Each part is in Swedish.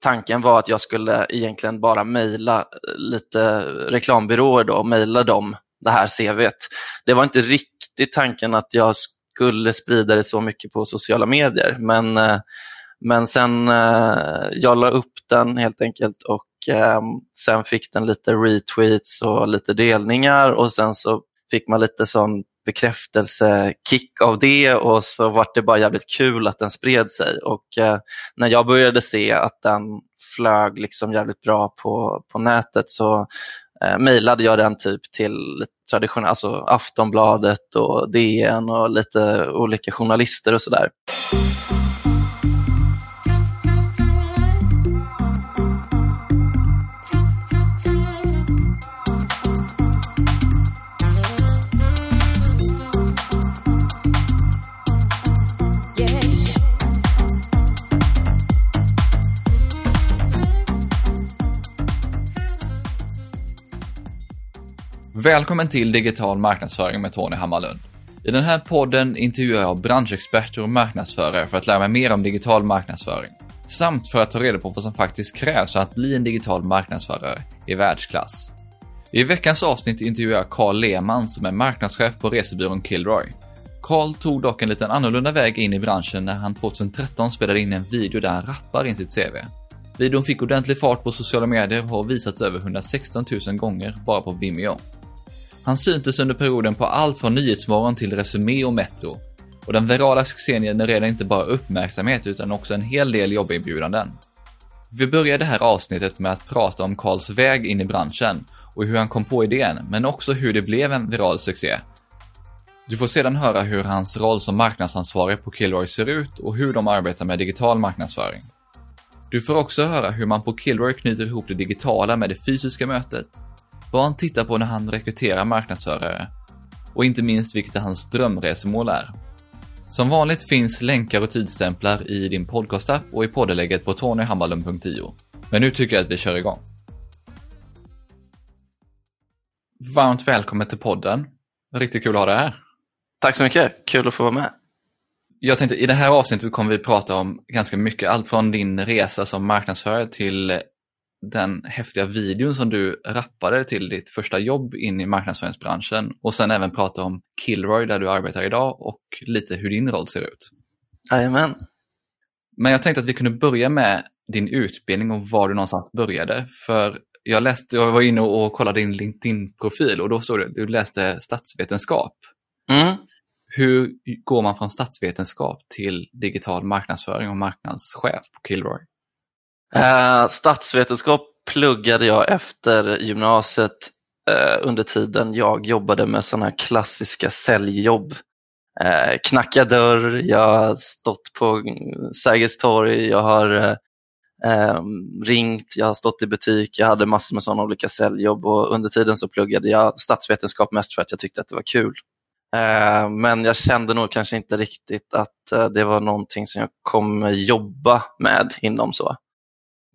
tanken var att jag skulle egentligen bara mejla eh, lite reklambyråer då, och mejla dem det här CVet. Det var inte riktigt tanken att jag skulle sprida det så mycket på sociala medier, men, eh, men sen eh, jag la upp den helt enkelt och ehm, sen fick den lite retweets och lite delningar och sen så fick man lite sån bekräftelsekick av det och så var det bara jävligt kul att den spred sig. Och eh, när jag började se att den flög liksom jävligt bra på, på nätet så eh, mejlade jag den typ till traditionella, alltså Aftonbladet och DN och lite olika journalister och sådär. Välkommen till Digital marknadsföring med Tony Hammarlund. I den här podden intervjuar jag branschexperter och marknadsförare för att lära mig mer om digital marknadsföring. Samt för att ta reda på vad som faktiskt krävs för att bli en digital marknadsförare i världsklass. I veckans avsnitt intervjuar jag Carl Lehmann som är marknadschef på resebyrån Kilroy. Carl tog dock en liten annorlunda väg in i branschen när han 2013 spelade in en video där han rappar in sitt CV. Videon fick ordentlig fart på sociala medier och har visats över 116 000 gånger bara på Vimeo. Han syntes under perioden på allt från Nyhetsmorgon till Resumé och Metro. Och den virala succén genererade inte bara uppmärksamhet utan också en hel del jobberbjudanden. Vi börjar det här avsnittet med att prata om Karls väg in i branschen och hur han kom på idén, men också hur det blev en viral succé. Du får sedan höra hur hans roll som marknadsansvarig på Kilroy ser ut och hur de arbetar med digital marknadsföring. Du får också höra hur man på Kilroy knyter ihop det digitala med det fysiska mötet vad han tittar på när han rekryterar marknadsförare och inte minst vilket hans drömresemål är. Som vanligt finns länkar och tidstämplar i din podcastapp och i poddelägget på tonyhammarlund.io. Men nu tycker jag att vi kör igång. Varmt välkommen till podden. Riktigt kul att ha dig här. Tack så mycket, kul att få vara med. Jag tänkte i det här avsnittet kommer vi prata om ganska mycket, allt från din resa som marknadsförare till den häftiga videon som du rappade till ditt första jobb in i marknadsföringsbranschen och sen även prata om Kilroy där du arbetar idag och lite hur din roll ser ut. Jajamän. Men jag tänkte att vi kunde börja med din utbildning och var du någonstans började. För jag, läste, jag var inne och kollade din LinkedIn-profil och då stod det att du läste statsvetenskap. Mm. Hur går man från statsvetenskap till digital marknadsföring och marknadschef på Kilroy? Uh, statsvetenskap pluggade jag efter gymnasiet uh, under tiden jag jobbade med sådana här klassiska säljjobb. Uh, knacka dörr, jag har stått på Sergels torg, jag har ringt, jag har stått i butik, jag hade massor med sådana olika säljjobb och under tiden så pluggade jag statsvetenskap mest för att jag tyckte att det var kul. Men jag kände nog kanske inte riktigt att det var någonting som jag kommer jobba med inom så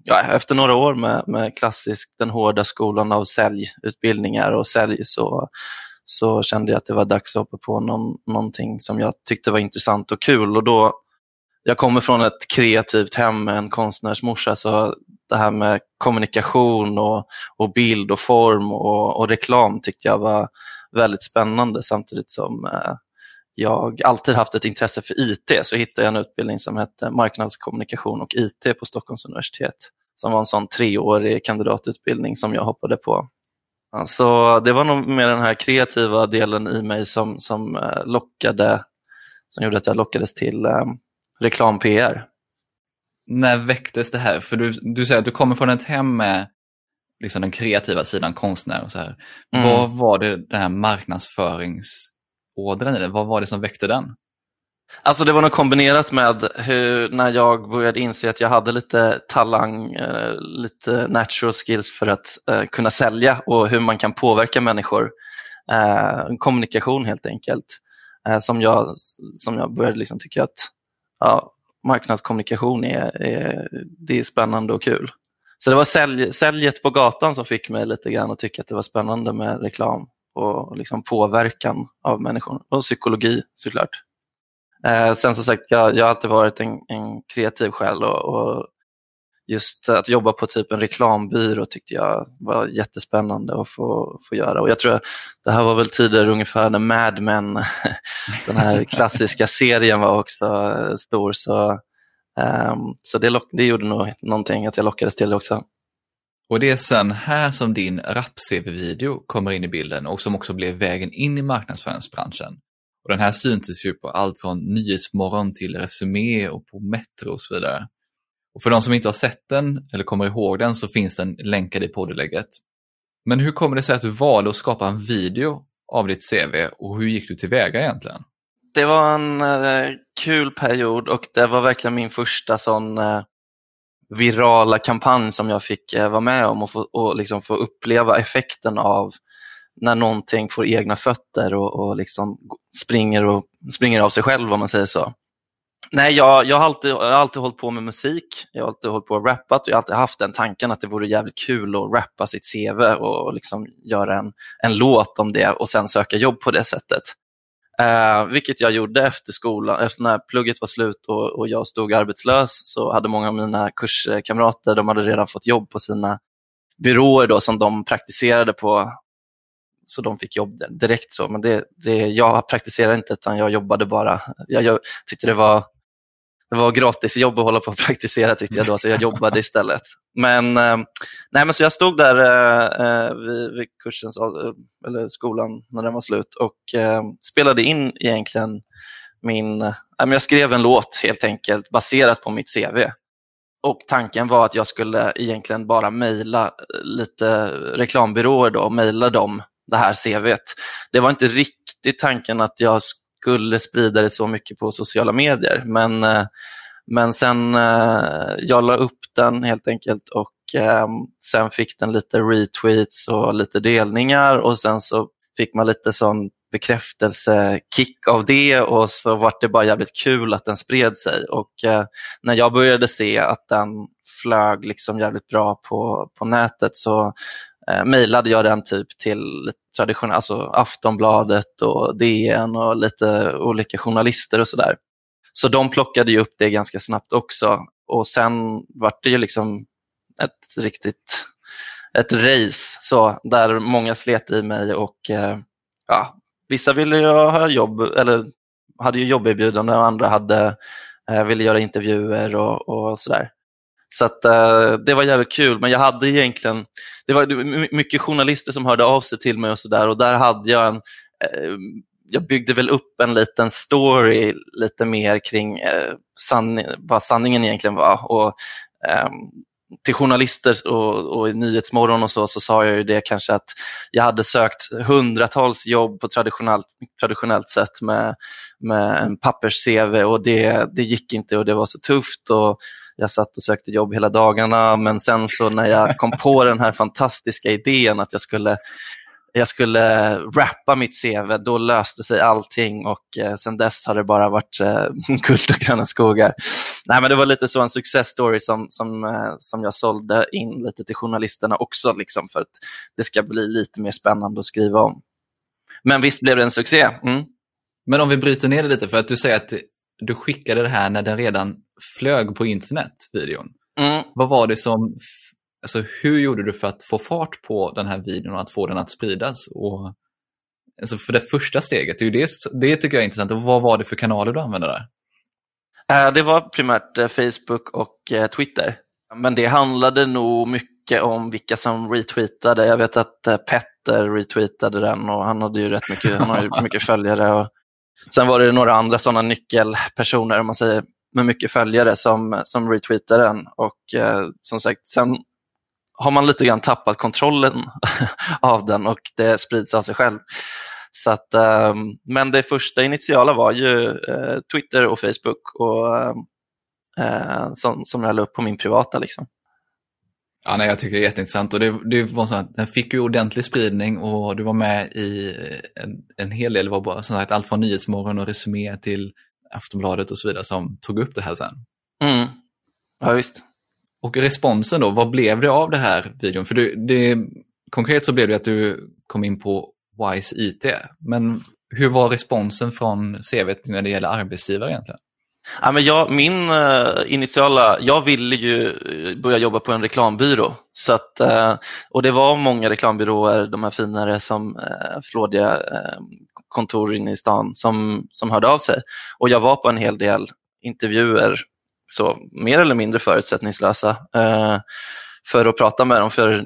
ja, efter några år med, med klassisk, den hårda skolan av säljutbildningar och sälj så, så kände jag att det var dags att hoppa på någon, någonting som jag tyckte var intressant och kul. Och då, jag kommer från ett kreativt hem med en konstnärsmorsa så det här med kommunikation och, och bild och form och, och reklam tyckte jag var väldigt spännande samtidigt som eh, jag alltid haft ett intresse för IT så hittade jag en utbildning som hette marknadskommunikation och IT på Stockholms universitet som var en sån treårig kandidatutbildning som jag hoppade på. Så det var nog mer den här kreativa delen i mig som, som eh, lockade, som gjorde att jag lockades till um, reklam-PR. När väcktes det här? För du, du säger att du kommer från ett hem med liksom den kreativa sidan, konstnär och så här. Mm. Vad var det den här marknadsförings ådran i det? Vad var det som väckte den? Alltså det var nog kombinerat med hur, när jag började inse att jag hade lite talang, eh, lite natural skills för att eh, kunna sälja och hur man kan påverka människor. Eh, kommunikation helt enkelt. Som, jag, som jag började liksom tycka att ja, marknadskommunikation är, är, det är spännande och kul. Så det var sälj, säljet på gatan som fick mig lite grann att tycka att det var spännande med reklam och liksom påverkan av människor och psykologi såklart. Eh, sen som sagt, jag, jag har alltid varit en, en kreativ själ och, och, just att jobba på typ en reklambyrå tyckte jag var jättespännande att få, få göra. Och jag tror det här var väl tider ungefär när Mad Men, den här klassiska serien var också eh, stor. Så, eh, så det, lock, det gjorde nog någonting att jag lockades till det också. Och det är sen här som din rap-CV-video kommer in i bilden och som också blev vägen in i marknadsföringsbranschen. Och den här syntes ju på allt från Nyhetsmorgon till Resumé och på Metro och så vidare. Och för de som inte har sett den eller kommer ihåg den så finns den länkad i poddlägget. Men hur kommer det sig att du valde att skapa en video av ditt CV och hur gick du tillväga egentligen? Det var en eh, kul period och det var verkligen min första sån eh, virala kampanj som jag fick eh, vara med om och, få, och liksom få uppleva effekten av när någonting får egna fötter och, och liksom springer, och, springer av sig själv om man säger så. Nej, jag, jag, har alltid, jag har alltid hållit på med musik, jag har alltid hållit på och rappat och jag har alltid haft den tanken att det vore jävligt kul att rappa sitt CV och, och liksom göra en, en låt om det och sen söka jobb på det sättet. Eh, vilket jag gjorde efter skolan, efter när plugget var slut och, och, jag stod arbetslös så hade många av mina kurskamrater, de hade redan fått jobb på sina byråer då, som de praktiserade på så de fick jobb direkt. så. Men det, det, jag praktiserade inte utan jag jobbade bara. Jag, jag tyckte det var, det var gratis jobb att hålla på och praktisera tyckte jag då, så jag jobbade istället. Men, eh, nej, men så jag stod där eh, eh vid, vid kursens, eh, eller skolan när den var slut och eh, spelade in egentligen min, eh, jag skrev en låt helt enkelt baserat på mitt CV. Och Tanken var att jag skulle egentligen bara mejla lite reklambyråer och mejla dem det här CVet. Det var inte riktigt tanken att jag skulle sprida det så mycket på sociala medier, men, eh, men sen eh, jag la upp den helt enkelt och eh, sen fick den lite retweets och lite delningar och sen så fick man lite sån bekräftelsekick av det och så var det bara jävligt kul att den spred sig. Och när jag började se att den flög liksom jävligt bra på, på nätet så eh, mejlade jag den typ till traditionella, alltså Aftonbladet och DN och lite olika journalister och sådär. Så de plockade ju upp det ganska snabbt också och sen var det ju liksom ett riktigt ett race så, där många slet i mig och eh, ja, vissa ville ju ha jobb eller hade ju jobberbjudanden och andra hade, eh, ville göra intervjuer och, och sådär. Så att, uh, det var jävligt kul, men jag hade egentligen, det var mycket journalister som hörde av sig till mig och sådär och där hade jag en, uh, jag byggde väl upp en liten story lite mer kring eh, sann, vad sanningen egentligen var. Och, eh, till journalister och, och i Nyhetsmorgon och så, så sa jag ju det kanske att jag hade sökt hundratals jobb på traditionellt, traditionellt sätt med, med en pappers-CV och det, det gick inte och det var så tufft. och jag satt och sökte jobb hela dagarna men sen så när jag kom på den här fantastiska idén att jag skulle jag skulle rappa mitt CV, då löste sig allting och eh, sen dess har det bara varit eh, guld och gröna skogar. Nej, men det var lite så en success story som, som, eh, som jag sålde in lite till journalisterna också liksom, för att det ska bli lite mer spännande att skriva om. Men visst blev det en succé. Mm. Men om vi bryter ner det lite, för att du säger att du skickade det här när den redan flög på internet, videon. Mm. Vad var det som, alltså hur gjorde du för att få fart på den här videon och att få den att spridas? Och, alltså för det första steget, det, är det, det tycker jag är intressant. Och vad var det för kanaler du använde där? Eh, det var primärt eh, Facebook och eh, Twitter. Men det handlade nog mycket om vilka som retweetade. Jag vet att Petter retweetade den och han hade ju rätt mycket, han har ju mycket följare. Och sen var det några andra sådana nyckelpersoner, om man säger, med mycket följare som, som retweetar den. Och eh, som sagt, sen har man lite grann tappat kontrollen av den och det sprids av sig själv. Så att, eh, men det första initiala var ju eh, Twitter och Facebook och, eh, som, som jag la upp på min privata. Liksom. Ja, nej, jag tycker det är jätteintressant och det, det var så att den fick ju ordentlig spridning och du var med i en, en hel del, det var bara som sagt, allt från Nyhetsmorgon och Resumé till Aftonbladet och så vidare som tog upp det här sen. Mm. Ja, visst. Och responsen då, vad blev det av det här videon? För du, det, konkret så blev det att du kom in på Wise IT, men hur var responsen från CV när det gäller arbetsgivare egentligen? Ja, men jag, min eh, initiala, jag ville ju eh, börja jobba på en reklambyrå. Så att, eh, och det var många reklambyråer, de här finare som flådiga kontor inne i stan som, som hörde av sig. Och jag var på en hel del intervjuer, så mer eller mindre förutsättningslösa, eh, för att prata med dem. För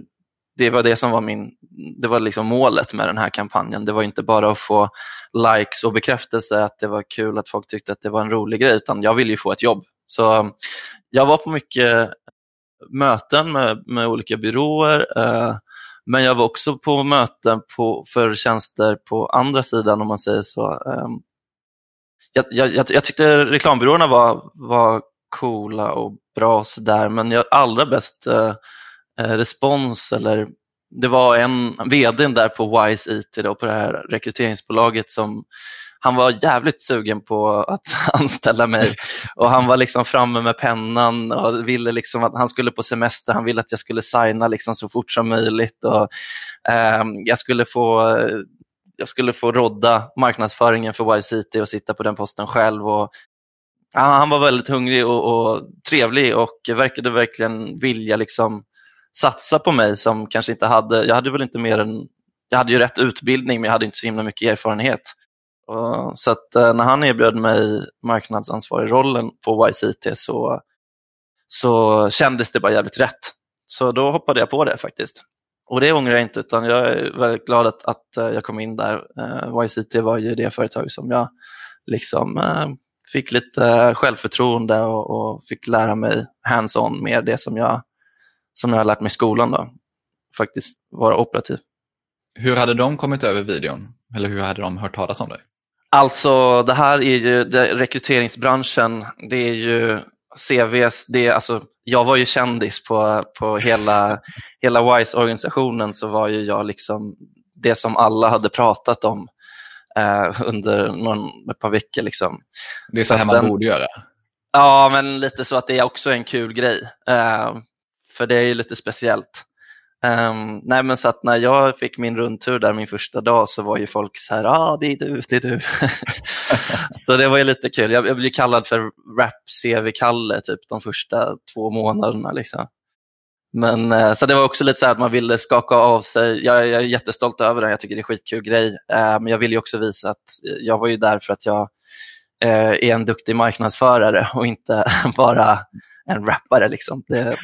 det var det som var min, det var liksom målet med den här kampanjen. Det var inte bara att få likes och bekräftelse att det var kul att folk tyckte att det var en rolig grej, utan jag ville ju få ett jobb. Så eh, jag var på mycket möten med, med olika byråer, eh, men jag var också på möten på, för tjänster på andra sidan om man säger så. Eh, jag, jag, jag, tyckte reklambyråerna var, var coola och bra sådär, men jag allra bäst eh, eh respons eller det var en vd där på Wise IT, då, på det här rekryteringsbolaget som han var jävligt sugen på att anställa mig och han var liksom framme med pennan och ville liksom att han skulle på semester, han ville att jag skulle signa liksom så fort som möjligt och eh, jag skulle få jag skulle få rodda marknadsföringen för Wise IT och sitta på den posten själv. Och, han var väldigt hungrig och, och trevlig och verkade verkligen vilja liksom satsa på mig som kanske inte hade, jag hade väl inte mer än, jag hade ju rätt utbildning men jag hade inte så himla mycket erfarenhet. Och, så att eh, när han erbjöd mig marknadsansvarig rollen på YCT så, så kändes det bara jävligt rätt. Så då hoppade jag på det faktiskt. Och det ångrar jag inte utan jag är väldigt glad att, att eh, jag kom in där. Eh, YCT var ju det företag som jag liksom fick lite självförtroende och, och fick lära mig hands-on med det som jag som jag har lärt mig i skolan då, faktiskt vara operativ. Hur hade de kommit över videon? Eller hur hade de hört talas om dig? Alltså det här är ju, det, rekryteringsbranschen, det är ju CVs, det, alltså, jag var ju kändis på, på hela, hela WISE-organisationen så var ju jag liksom det som alla hade pratat om eh, under någon, ett par veckor. Liksom. Det är så, så här man den, borde göra? Ja, men lite så att det är också en kul grej. Eh, för det är ju lite speciellt. Um, nej men så att när jag fick min rundtur där min första dag så var ju folk så här, ah, det är du, det är du. så det var ju lite kul. Jag, jag blev kallad för rap-CV-Kalle typ de första två månaderna. Liksom. Men, uh, så det var också lite så att man ville skaka av sig. Jag, jag är jättestolt över den, jag tycker det är en skitkul grej. Uh, men jag vill ju också visa att jag var ju där för att jag uh, är en duktig marknadsförare och inte bara en rappare. Liksom. Det,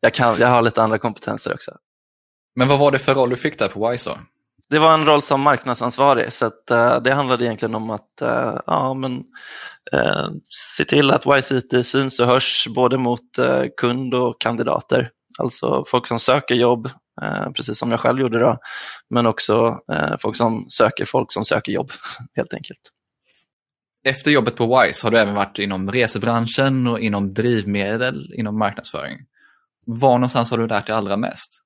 jag, kan, jag har lite andra kompetenser också. Men vad var det för roll du fick där på Wise då? Det var en roll som marknadsansvarig så att, uh, det handlade egentligen om att uh, ja, men, uh, se till att IT syns och hörs både mot kund och kandidater. Alltså folk som söker jobb, precis som jag själv gjorde då, men också folk som söker folk som söker jobb helt enkelt. Efter jobbet på Wise har du även varit inom resebranschen och inom drivmedel inom marknadsföring. Var någonstans har du lärt dig allra mest?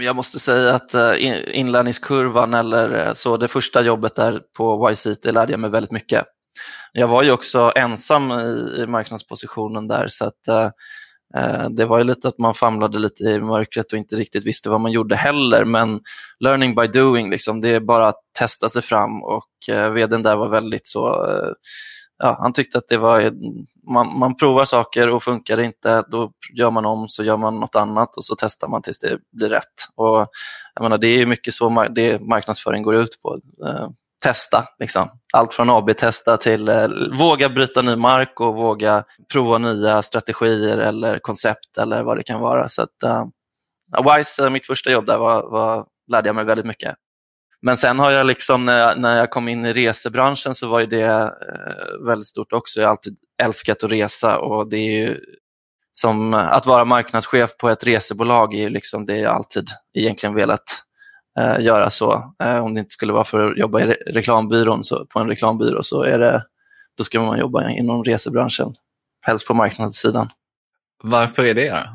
Jag måste säga att eh, inlärningskurvan eller eh, så, det första jobbet där på YCT lärde jag mig väldigt mycket. Jag var ju också ensam i, marknadspositionen där så att eh, eh, Eh, det var ju lite att man famlade lite i mörkret och inte riktigt visste vad man gjorde heller. Men learning by doing, liksom, det är bara att testa sig fram och eh, vdn där var väldigt så eh, ja, han tyckte att det var, man, man provar saker och funkar det inte, då gör man om, så gör man något annat och så testar man tills det blir rätt. Och, jag menar, det är mycket så det marknadsföring går ut på. Testa, liksom. allt från AB-testa till eh, våga bryta ny mark och våga prova nya strategier eller koncept eller vad det kan vara. Så att, eh, Wise, eh, mitt första jobb där var, var, lärde jag mig väldigt mycket. Men sen har jag liksom, när jag, när jag kom in i resebranschen så var ju det eh, väldigt stort också. Jag har alltid älskat att resa och det är ju som att vara marknadschef på ett resebolag är ju liksom det jag alltid egentligen velat göra så. Eh, om det inte skulle vara för att jobba i reklambyrån, så, på en reklambyrå så är det, då ska man jobba inom resebranschen, helst på marknadssidan. Varför är det?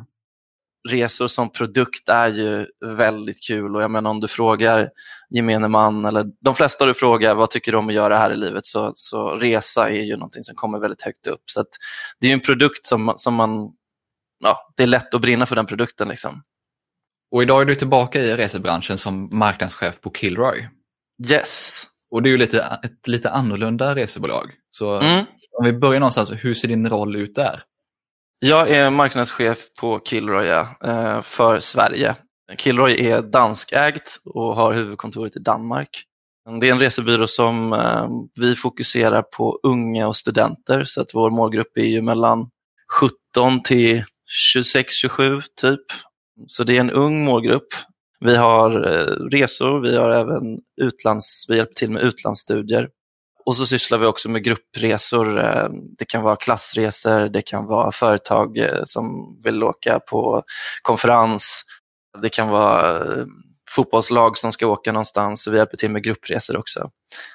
resor som produkt är ju väldigt kul och jag menar om du frågar gemene man eller de flesta du frågar vad tycker du om att göra här i livet så, så resa är ju någonting som kommer väldigt högt upp. Så Det är en produkt som, som man, ja, det är lätt att brinna för den produkten. Liksom. Och idag är du tillbaka i resebranschen som marknadschef på Kilroy. Yes, Och det är ju lite, ett lite annorlunda resebolag. Så Mm. om vi börjar någonstans, hur ser din roll ut där? Jag är marknadschef på Kilroy eh, för Sverige. Kilroy är danskägt och har huvudkontoret i Danmark. Det är en resebyrå som eh, vi fokuserar på unga och studenter så att vår målgrupp är ju mellan 17 till 26-27 typ. Så det är en ung målgrupp. Vi har eh, resor, vi har även utlands, vi hjälper till med utlandsstudier. Och så sysslar vi också med gruppresor. Eh, det kan vara klassresor, det kan vara företag eh, som vill åka på konferens. Det kan vara fotbollslag som ska åka någonstans. och vi hjälper till med gruppresor också.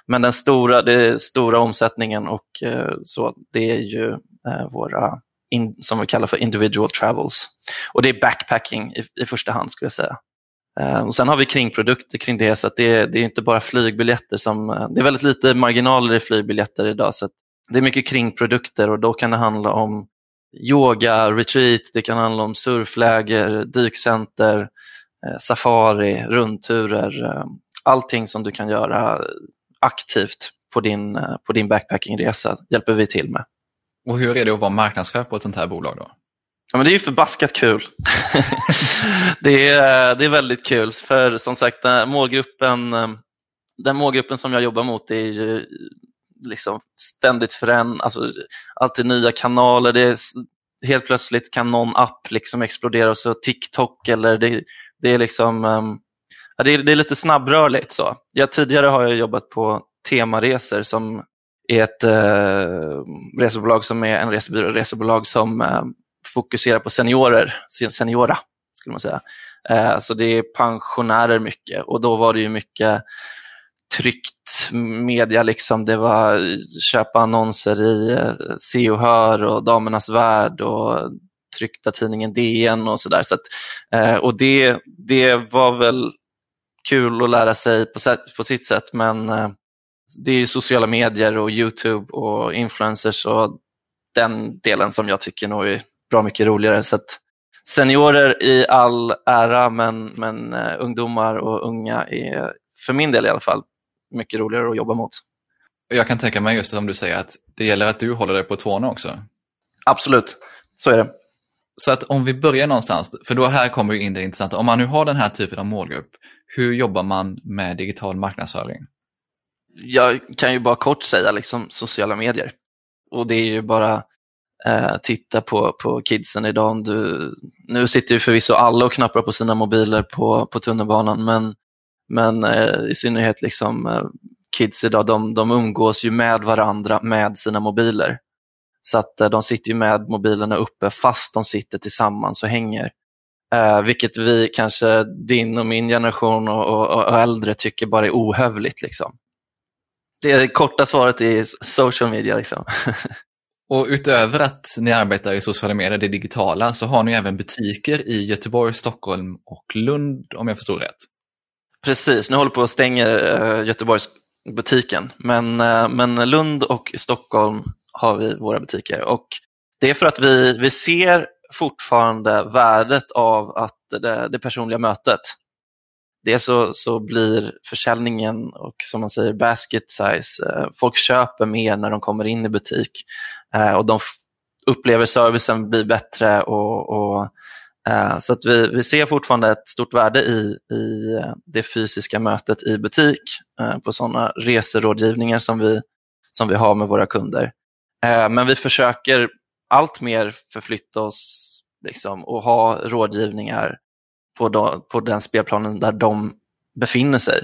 Men den stora, den stora omsättningen och så, det är ju våra in, som vi kallar för individual travels. Och det är backpacking i, i första hand skulle jag säga. Eh, och sen har vi kringprodukter kring det, så att det, det är inte bara flygbiljetter som... Eh, det är väldigt lite marginaler i flygbiljetter idag, så att det är mycket kringprodukter och då kan det handla om yoga, retreat, det kan handla om surfläger, dykcenter, eh, safari, rundturer, allting som du kan göra aktivt på din, på din backpackingresa hjälper vi till med. Och hur är det att vara marknadschef på ett sånt här bolag då? Ja, men det är ju förbaskat kul. det, är, det är väldigt kul, för som sagt den målgruppen, den målgruppen som jag jobbar mot är ju liksom ständigt förändrad. alltså alltid nya kanaler. Det är, helt plötsligt kan någon app liksom explodera och så TikTok eller det, det är liksom ehm, ja, det, är, det är lite snabbrörligt. Så. Jag, tidigare har jag jobbat på Temaresor som är ett eh, resebolag som är en resebyrå, resebolag som eh, fokuserar på seniorer, seniora skulle man säga. Eh, så det är pensionärer mycket och då var det ju mycket tryckt media, liksom. det var köpa annonser i eh, Se och Hör och Damernas Värld och tryckta tidningen DN och sådär. Så att, eh, och det, det var väl kul att lära sig på, sätt, på sitt sätt, men eh, det är ju sociala medier och Youtube och influencers och den delen som jag tycker nog är bra mycket roligare. Så att seniorer i all ära, men, men eh, ungdomar och unga är för min del i alla fall mycket roligare att jobba mot. Jag kan tänka mig just som du säger att det gäller att du håller dig på tårna också. Absolut, så är det. Så att om vi börjar någonstans, för då här kommer ju in det intressanta. Om man nu har den här typen av målgrupp, hur jobbar man med digital marknadsföring? Jag kan ju bara kort säga liksom sociala medier. Och det är ju bara eh, titta på, på kidsen idag. Du, nu sitter ju förvisso alla och knappar på sina mobiler på, på tunnelbanan, men, men eh, i synnerhet liksom, eh, kids idag, de, de umgås ju med varandra med sina mobiler. Så att eh, de sitter ju med mobilerna uppe fast de sitter tillsammans och hänger. Eh, vilket vi, kanske din och min generation och, och, och äldre tycker bara är ohövligt. Liksom. Det, korta svaret är social media. Liksom. Och utöver att ni arbetar i sociala medier, det digitala, så har ni även butiker i Göteborg, Stockholm och Lund om jag förstår rätt. Precis, nu håller på att stänga uh, Göteborgsbutiken, men, uh, men Lund och Stockholm har vi våra butiker. Och det är för att vi, vi ser fortfarande värdet av att det, det personliga mötet. Dels så, så blir försäljningen och som man säger basket size, eh, folk köper mer när de kommer in i butik eh, och de upplever servicen blir bättre och, och eh, så att vi, vi ser fortfarande ett stort värde i, i det fysiska mötet i butik på sådana reserådgivningar som vi, som vi har med våra kunder. Men vi försöker allt mer förflytta oss liksom, och ha rådgivningar på, de, på den spelplanen där de befinner sig.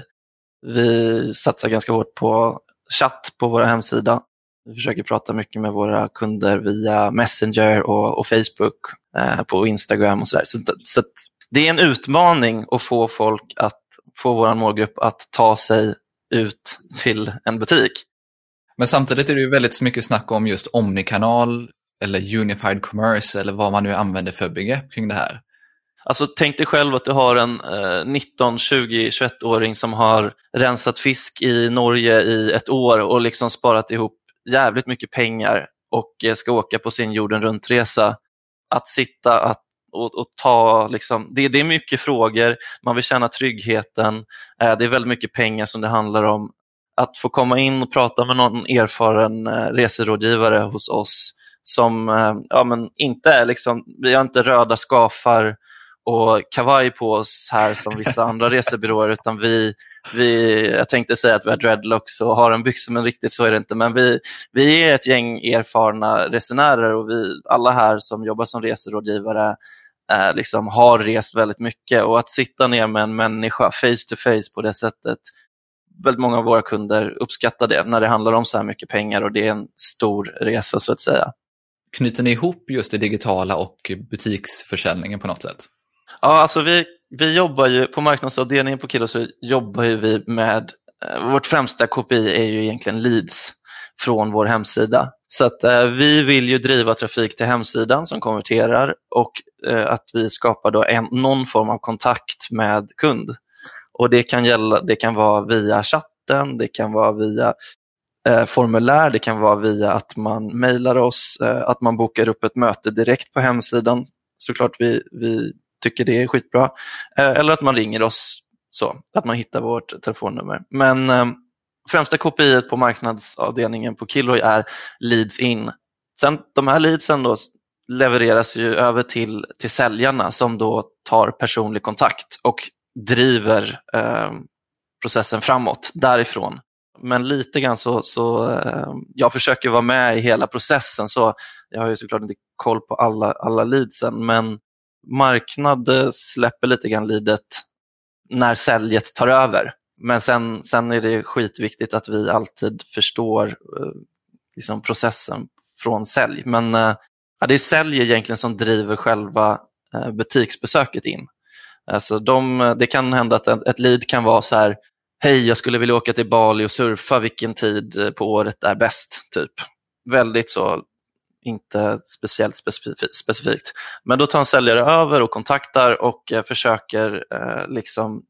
Vi satsar ganska hårt på chatt på vår hemsida. Vi försöker prata mycket med våra kunder via Messenger och, och Facebook, eh, på Instagram och sådär. Så, så det är en utmaning att få folk att få vår målgrupp att ta sig ut till en butik. Men samtidigt är det ju väldigt mycket snack om just omnikanal eller unified commerce eller vad man nu använder för begrepp kring det här. Alltså tänk dig själv att du har en eh, 19, 20, 21-åring som har rensat fisk i Norge i ett år och liksom sparat ihop jävligt mycket pengar och eh, ska åka på sin jorden runt-resa. Att sitta att, och, och ta, liksom, det, det, är mycket frågor, man vill känna tryggheten, eh, det är väldigt mycket pengar som det handlar om. att få komma in och prata med någon erfaren eh, reserådgivare hos oss som eh, ja, men inte är liksom, vi har inte röda skafar och kavaj på oss här som vissa andra resebyråer utan vi, vi, jag tänkte säga att vi har dreadlocks och har en byxa men riktigt så är det inte. Men vi, vi är ett gäng erfarna resenärer och vi alla här som jobbar som reserådgivare eh, liksom har rest väldigt mycket och att sitta ner med en människa face to face på det sättet väldigt många av våra kunder uppskattar det när det handlar om så här mycket pengar och det är en stor resa så att säga. Knyter ni ihop just det digitala och butiksförsäljningen på något sätt? Ja, alltså vi, vi jobbar ju på marknadsavdelningen på Kilo så jobbar ju vi med, eh, vårt främsta KPI är ju egentligen leads från vår hemsida. Så att eh, vi vill ju driva trafik till hemsidan som konverterar och eh, att vi skapar då en, någon form av kontakt med kund. Och det kan, gälla, det kan vara via chatten, det kan vara via eh, formulär, det kan vara via att man mejlar oss, eh, att man bokar upp ett möte direkt på hemsidan. Såklart vi, vi tycker det är skitbra. Eh, eller att man ringer oss, så att man hittar vårt telefonnummer. Men eh, främsta KPI på marknadsavdelningen på Kilroy är leads in. Sen de här leadsen då levereras ju över till, till säljarna som då tar personlig kontakt och driver eh, processen framåt därifrån. Men lite grann så, så eh, jag försöker vara med i hela processen så jag har ju såklart inte koll på alla, alla leadsen men marknad eh, släpper lite grann lidet när säljet tar över. Men sen, sen är det skitviktigt att vi alltid förstår eh, liksom processen från sälj. Men eh, ja, det är sälj egentligen som driver själva eh, butiksbesöket in. Alltså de, det kan hända att ett lead kan vara så här, hej jag skulle vilja åka till Bali och surfa, vilken tid eh, på året är bäst? typ. Väldigt så inte speciellt specifikt. Men då tar en säljare över och kontaktar och eh, försöker eh, liksom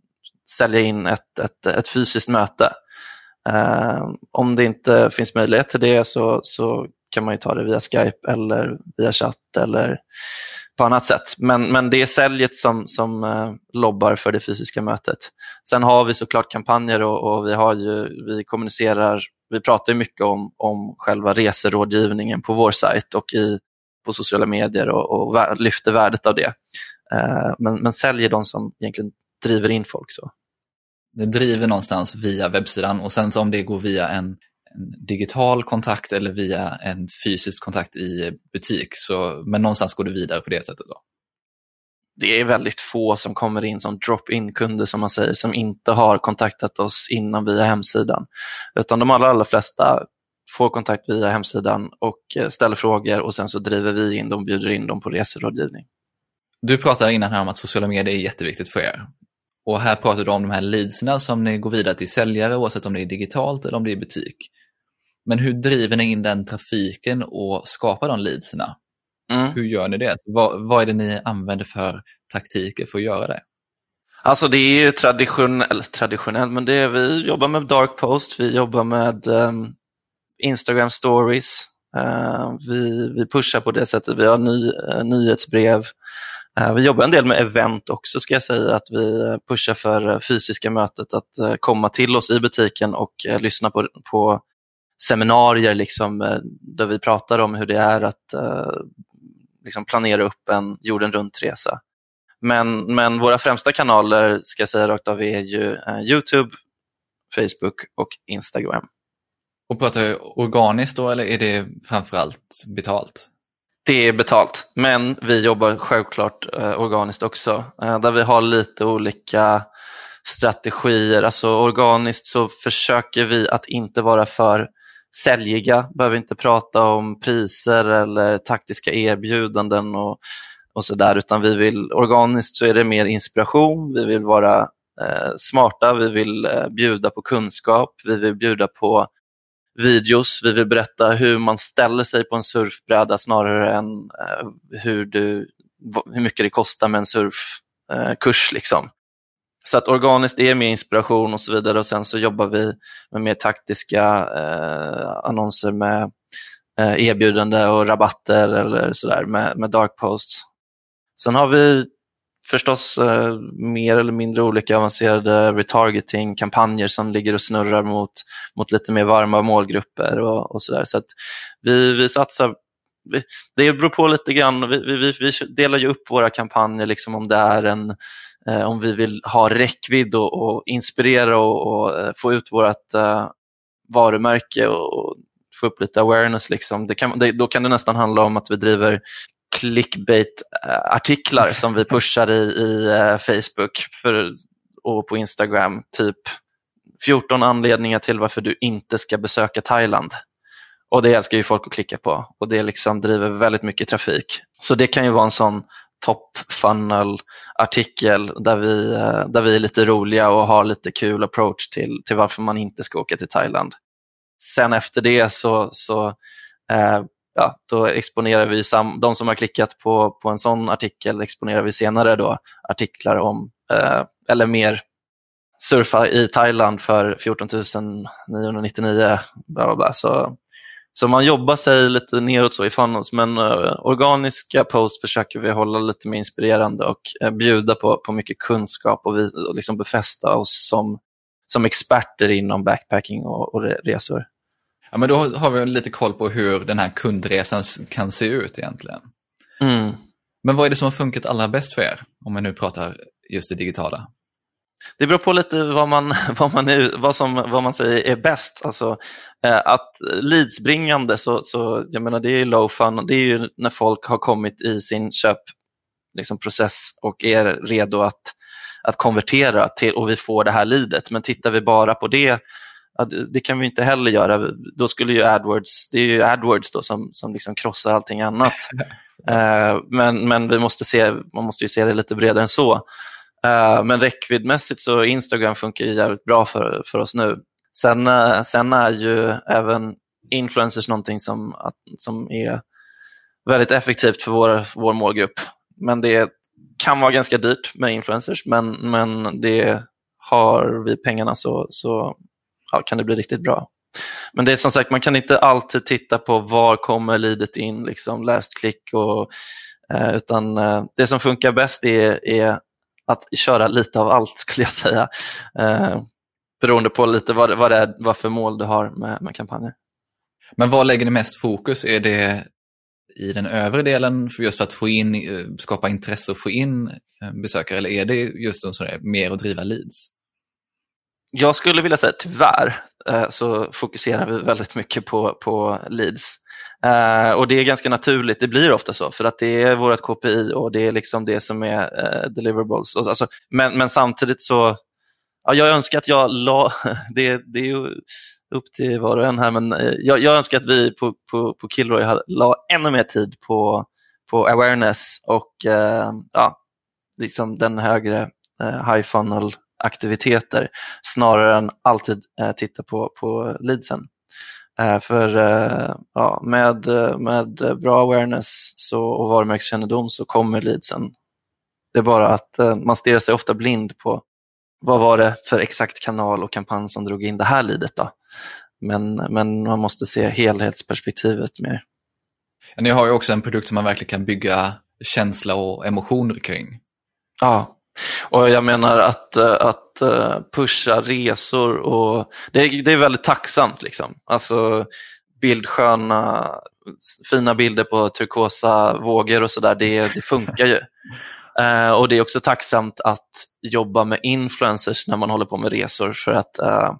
sälja in ett, ett, ett fysiskt möte. Eh, om det inte finns möjlighet till det så, så kan man ta det via Skype eller via chatt eller på annat sätt. Men, men det är säljet som, som eh, lobbar för det fysiska mötet. Sen har vi såklart kampanjer och, och vi, har ju, vi kommunicerar vi pratar mycket om, om själva reserådgivningen på vår sajt och i, på sociala medier och, och lyfter värdet av det. Eh, men, men säljer de som egentligen driver in folk. så. Det driver någonstans via webbsidan och sen så om det går via en, en digital kontakt eller via en fysisk kontakt i butik, så, men någonstans går det vidare på det sättet då? det är väldigt få som kommer in som drop-in-kunder som man säger, som inte har kontaktat oss innan via hemsidan. Utan de allra, allra flesta får kontakt via hemsidan och eh, ställer frågor och sen så driver vi in dem bjuder in dem på reserådgivning. Du pratade innan här om att sociala medier är jätteviktigt för er. Och här pratar du om de här leadsna som ni går vidare till säljare oavsett om det är digitalt eller om det är butik. Men hur driver ni in den trafiken och skapar de leadsna? Mm. Hur gör ni det? Vad, vad är det ni använder för taktiker för att göra det? Alltså det är ju traditionellt, traditionell, men det är, vi jobbar med dark post, vi jobbar med um, Instagram stories, uh, vi, vi pushar på det sättet, vi har ny, uh, nyhetsbrev. Uh, vi jobbar en del med event också ska jag säga, att vi pushar för fysiska mötet, att komma till oss i butiken och lyssna på, på seminarier liksom, där vi pratar om hur det är att liksom planera upp en jorden runt-resa. Men, men våra främsta kanaler, ska jag säga rakt av, är ju eh, Youtube, Facebook och Instagram. Och pratar du organiskt då eller är det framförallt betalt? Det är betalt, men vi jobbar självklart eh, organiskt också, eh, där vi har lite olika strategier. Alltså organiskt så försöker vi att inte vara för säljiga, behöver inte prata om priser eller taktiska erbjudanden och, och sådär, utan vi vill organiskt så är det mer inspiration, vi vill vara eh, smarta, vi vill eh, bjuda på kunskap, vi vill bjuda på videos, vi vill berätta hur man ställer sig på en surfbräda snarare än eh, hur, du, hur mycket det kostar med en surfkurs. Eh, liksom. Så att organiskt är mer inspiration och så vidare och sen så jobbar vi med mer taktiska eh, annonser med eh, erbjudande och rabatter eller sådär med, med dark posts. Sen har vi förstås eh, mer eller mindre olika avancerade retargeting-kampanjer som ligger och snurrar mot, mot lite mer varma målgrupper och, och sådär. Så att vi, vi satsar det beror på lite grann. Vi, vi, vi delar ju upp våra kampanjer liksom om det är en om vi vill ha räckvidd och, och inspirera och, och, eh, få ut vårt uh, varumärke och, få upp lite awareness. Liksom. Det kan, det, då kan det nästan handla om att vi driver clickbait-artiklar som vi pushar i, i Facebook för, och på Instagram. Typ 14 anledningar till varför du inte ska besöka Thailand. Och det älskar ju folk att klicka på och det liksom driver väldigt mycket trafik. Så det kan ju vara en sån top funnel artikel där vi, eh, där vi är lite roliga och har lite kul approach till, till varför man inte ska åka till Thailand. Sen efter det så, så eh, ja, då exponerar vi, sam, de som har klickat på, på en sån artikel exponerar vi senare då artiklar om, eh, eller mer surfa i Thailand för 14 999. Bla bla bla. Så så man jobbar sig lite neråt så i funnels, men uh, organiska post försöker vi hålla lite mer inspirerande och uh, bjuda på, på mycket kunskap och, vi, och liksom befästa oss som, som experter inom backpacking och, och resor. Ja, men då har vi lite koll på hur den här kundresan kan se ut egentligen. Mm. Men vad är det som har funkat allra bäst för er, om vi nu pratar just det digitala? Det beror på lite vad man, vad man, är, vad som, vad man säger är bäst. Alltså, eh, att leadsbringande, så, så, jag menar, det är low fun. Det är ju när folk har kommit i sin köpprocess liksom, och är redo att, att konvertera till, och vi får det här leadet. Men tittar vi bara på det, det kan vi inte heller göra. Då skulle ju AdWords, det är ju AdWords då som, som liksom krossar allting annat. Eh, men, men vi måste se, man måste ju se det lite bredare än så. Eh, men räckviddmässigt så Instagram funkar ju jävligt bra för, för oss nu. Sen, eh, sen är ju även influencers någonting som, som är väldigt effektivt för vår, vår målgrupp. Men det kan vara ganska dyrt med influencers, men, men det har vi pengarna så, så ja, kan det bli riktigt bra. Men det är som sagt, man kan inte alltid titta på var kommer leadet in, liksom last click och eh, utan eh, det som funkar bäst är, är att köra lite av allt skulle jag säga. Eh, beroende på lite vad, vad det är, vad för mål du har med, med kampanjer. Men vad lägger ni mest fokus? Är det i den övre delen för just för att få in, eh, skapa intresse och få in eh, besökare eller är det just en sån mer att driva leads? Jag skulle vilja säga tyvärr eh, så fokuserar vi väldigt mycket på, på leads. Uh, och det är ganska naturligt, det blir ofta så för att det är vårt KPI och det är liksom det som är uh, deliverables. Alltså, men, men samtidigt så, ja, jag önskar att jag la, det, det är ju upp till var och en här, men uh, jag, jag önskar att vi på, på, på Kilroy la ännu mer tid på, på awareness och ja, liksom den högre high funnel aktiviteter snarare än alltid titta på, på leadsen. Eh, för eh, ja, med, med bra awareness så, och varumärkeskännedom så kommer leadsen. Det är bara att eh, man stirrar sig ofta blind på vad var det för exakt kanal och kampanj som drog in det här leadet. Då? Men, men man måste se helhetsperspektivet mer. Ni har ju också en produkt som man verkligen kan bygga känsla och emotioner kring. Ja, och jag menar att, eh, att eh, pusha resor och det är, det är väldigt tacksamt. Liksom. Alltså bildsköna, fina bilder på turkosa vågor och sådär, det, det funkar ju. Uh, och det är också tacksamt att jobba med influencers när man håller på med resor för att uh,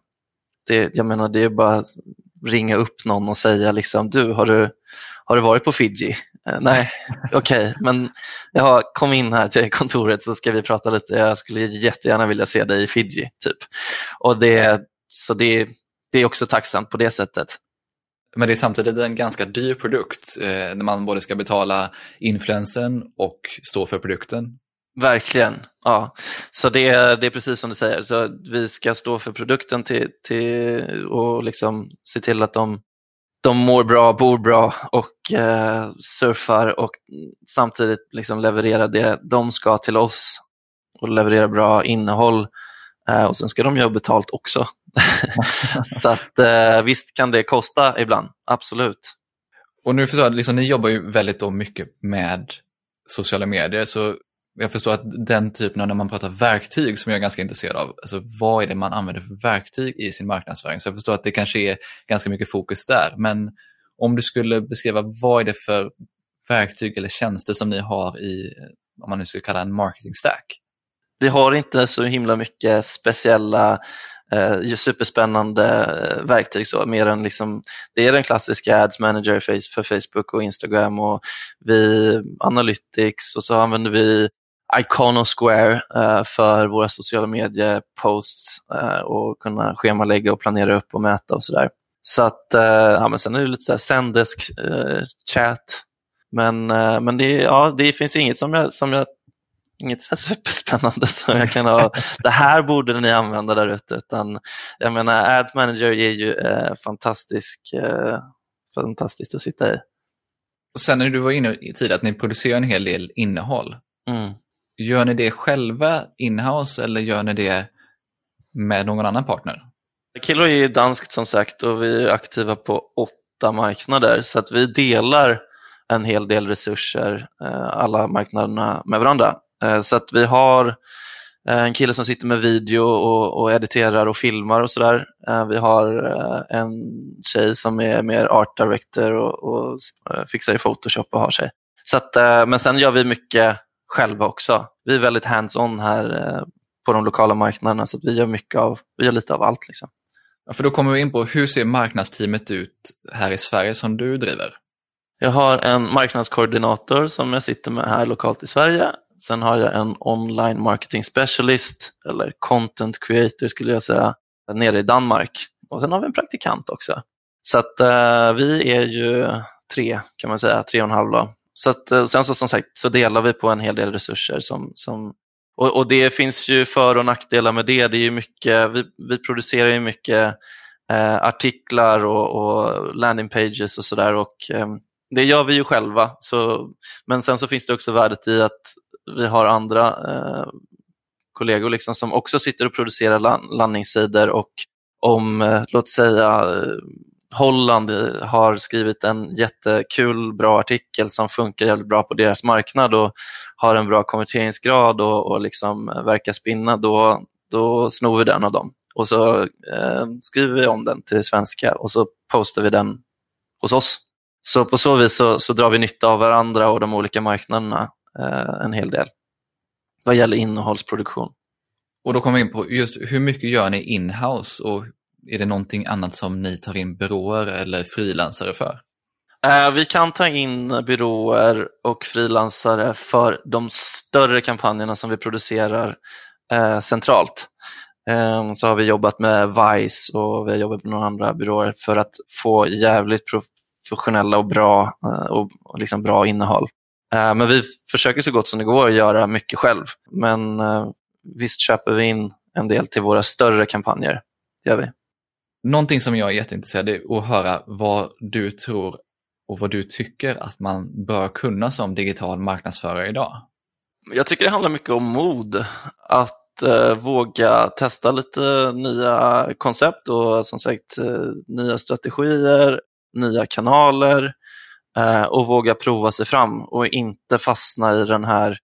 det, jag menar, det är bara att ringa upp någon och säga liksom, du, har du, har du varit på Fiji? Eh, nej, okej, okay. men ja, kom in här till kontoret så ska vi prata lite. Jag skulle jättegärna vilja se dig i Fiji. Typ. Och det, så det, det är också tacksamt på det sättet. Men det är samtidigt en ganska dyr produkt eh, när man både ska betala influensen och stå för produkten. Verkligen, ja. Så det, det är precis som du säger. Så vi ska stå för produkten till, till, och liksom se till att de de mår bra, bor bra och eh, surfar och samtidigt liksom levererar det de ska till oss och leverera bra innehåll. Eh, och sen ska de ju ha betalt också. så att, eh, visst kan det kosta ibland, absolut. Och nu förstår jag, liksom, ni jobbar ju väldigt då mycket med sociala medier, så jag förstår att den typen av, när man pratar verktyg som jag är ganska intresserad av, alltså vad är det man använder för verktyg i sin marknadsföring? Så jag förstår att det kanske är ganska mycket fokus där, men om du skulle beskriva vad är det för verktyg eller tjänster som ni har i, om man nu skulle kalla en marketing stack? Vi har inte så himla mycket speciella eh, superspännande eh, verktyg så, mer än liksom, det är den klassiska Ads Manager för Facebook och Instagram och vi Analytics och så använder vi Iconosquare eh, för våra sociala medieposts eh, och kunna schemalägga och planera upp och mäta och sådär. Så att, eh, ja, men sen är det lite så här Zendesk chat. Men, men det, ja, det finns inget som jag, som jag inget så superspännande som jag kan ha, det här borde ni använda där ute. Utan, jag menar, Ad Manager är ju eh, fantastisk, eh, fantastiskt att sitta i. Och sen när du var inne i tid att ni producerar en hel del innehåll. Mm. Gör ni det själva inhouse eller gör ni det med någon annan partner? Kilo är danskt som sagt och vi är aktiva på åtta marknader så att vi delar en hel del resurser, eh, alla marknaderna med varandra. Eh, så att vi har eh, en kille som sitter med video och, och editerar och filmar och sådär. Vi har en tjej som är mer art director och, och fixar i Photoshop och har sig. Så att, men sen gör vi mycket själva också. Vi är väldigt hands-on här på de lokala marknaderna så vi gör mycket av, vi gör lite av allt. Liksom. Ja, för då kommer vi in på hur ser marknadsteamet ut här i Sverige som du driver? Jag har en marknadskoordinator som jag sitter med här lokalt i Sverige. Sen har jag en online marketing specialist eller content creator skulle jag säga nere i Danmark. Och sen har vi en praktikant också. Så att uh, vi är ju tre kan man säga, tre och en halv. Då. Så att, eh, sen så som sagt så delar vi på en hel del resurser som, som och, och, det finns ju för och nackdelar med det. det är ju mycket, vi, vi producerar ju mycket eh, artiklar och, och landing pages och sådär och eh, det gör vi ju själva. Så, men sen så finns det också värdet i att vi har andra eh, kollegor liksom som också sitter och producerar landningssidor och om, eh, låt säga, eh, Holland har skrivit en jättekul, bra artikel som funkar jävligt bra på deras marknad och har en bra konverteringsgrad och, och liksom eh, verkar spinna, då, då snor vi den av dem. Och så eh, skriver vi om den till svenska och så postar vi den hos oss. Så på så vis så, så drar vi nytta av varandra och de olika marknaderna eh, en hel del vad gäller innehållsproduktion. Och då kommer vi in på just hur mycket gör ni inhouse och är det någonting annat som ni tar in byråer eller frilansare för? Eh, vi kan ta in byråer och frilansare för de större kampanjerna som vi producerar eh, centralt. Ehm, så har vi jobbat med Vice och vi har jobbat med några andra byråer för att få jävligt professionella och bra, eh, och liksom bra innehåll. Men vi försöker så gott som det går att göra mycket själv. Men visst köper vi in en del till våra större kampanjer. Det gör vi. Någonting som jag är jätteintresserad av att höra vad du tror och vad du tycker att man bör kunna som digital marknadsförare idag. Jag tycker det handlar mycket om mod. Att eh, våga testa lite nya koncept och som sagt eh, nya strategier, nya kanaler eh, och våga prova sig fram och inte fastna i den här,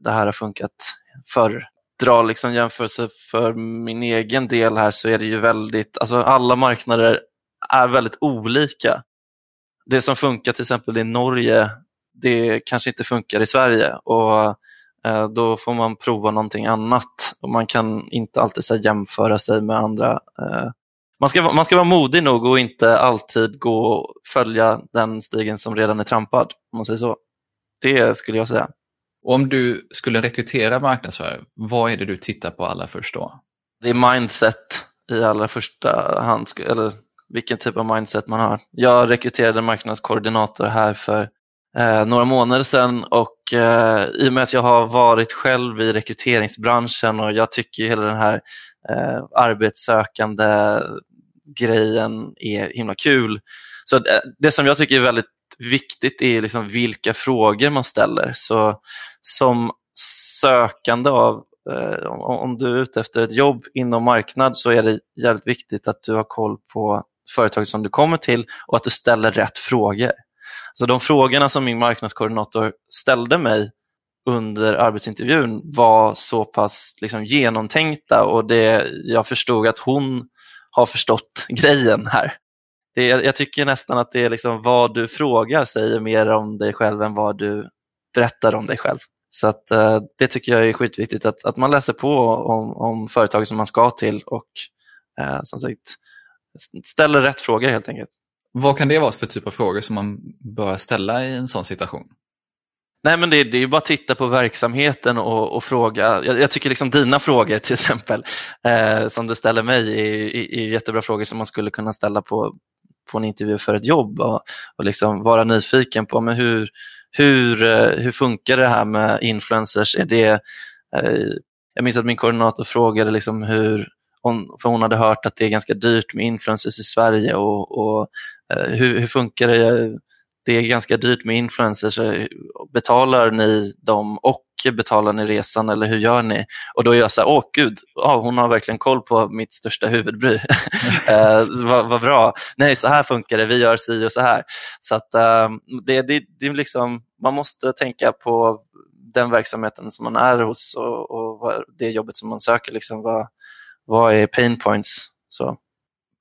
det här har funkat förr dra liksom jämförelse för min egen del här så är det ju väldigt, alltså alla marknader är väldigt olika. Det som funkar till exempel i Norge, det kanske inte funkar i Sverige och eh, då får man prova någonting annat och man kan inte alltid så jämföra sig med andra. Eh. Man ska, man ska vara modig nog och inte alltid gå och följa den stigen som redan är trampad, om man säger så. Det skulle jag säga. Och om du skulle rekrytera marknadsförare, vad är det du tittar på allra först då? Det är mindset i allra första hand, eller vilken typ av mindset man har. Jag rekryterade en marknadskoordinator här för eh, några månader sedan och eh, i och med att jag har varit själv i rekryteringsbranschen och jag tycker hela den här eh, arbetssökande grejen är himla kul. Så det, det som jag tycker är väldigt viktigt är liksom vilka frågor man ställer. Så som sökande av, eh, om du är ute efter ett jobb inom marknad så är det jävligt viktigt att du har koll på företaget som du kommer till och att du ställer rätt frågor. Så de frågorna som min marknadskoordinator ställde mig under arbetsintervjun var så pass liksom, genomtänkta och det, jag förstod att hon har förstått grejen här. Det, jag tycker nästan att det är liksom vad du frågar säger mer om dig själv än vad du berättar om dig själv. Så att, eh, det tycker jag är skitviktigt, att, att man läser på om, om företag som man ska till och eh, som sagt ställer rätt frågor helt enkelt. Vad kan det vara för typ av frågor som man bör ställa i en sån situation? Nej, men det, det är bara att titta på verksamheten och, och fråga. Jag, jag, tycker liksom dina frågor till exempel, eh, som du ställer mig, är, är, är, jättebra frågor som man skulle kunna ställa på, på en intervju för ett jobb och, och liksom vara nyfiken på men hur, hur, eh, hur funkar det här med influencers? Är det, eh, jag minns att min koordinator frågade liksom hur, hon, för hon hade hört att det är ganska dyrt med influencers i Sverige och, och eh, hur, hur funkar det? Det är ganska dyrt med influencers. Betalar ni dem och betalar ni resan eller hur gör ni? Och då är jag så här, åh gud, ja, hon har verkligen koll på mitt största huvudbry. eh, vad, vad, bra. Nej, så här funkar det, vi gör si och så här. Så att, eh, det, det, det är liksom, man måste tänka på den verksamheten som man är hos och, och det jobbet som man söker. Liksom, vad, vad är pain points? Så.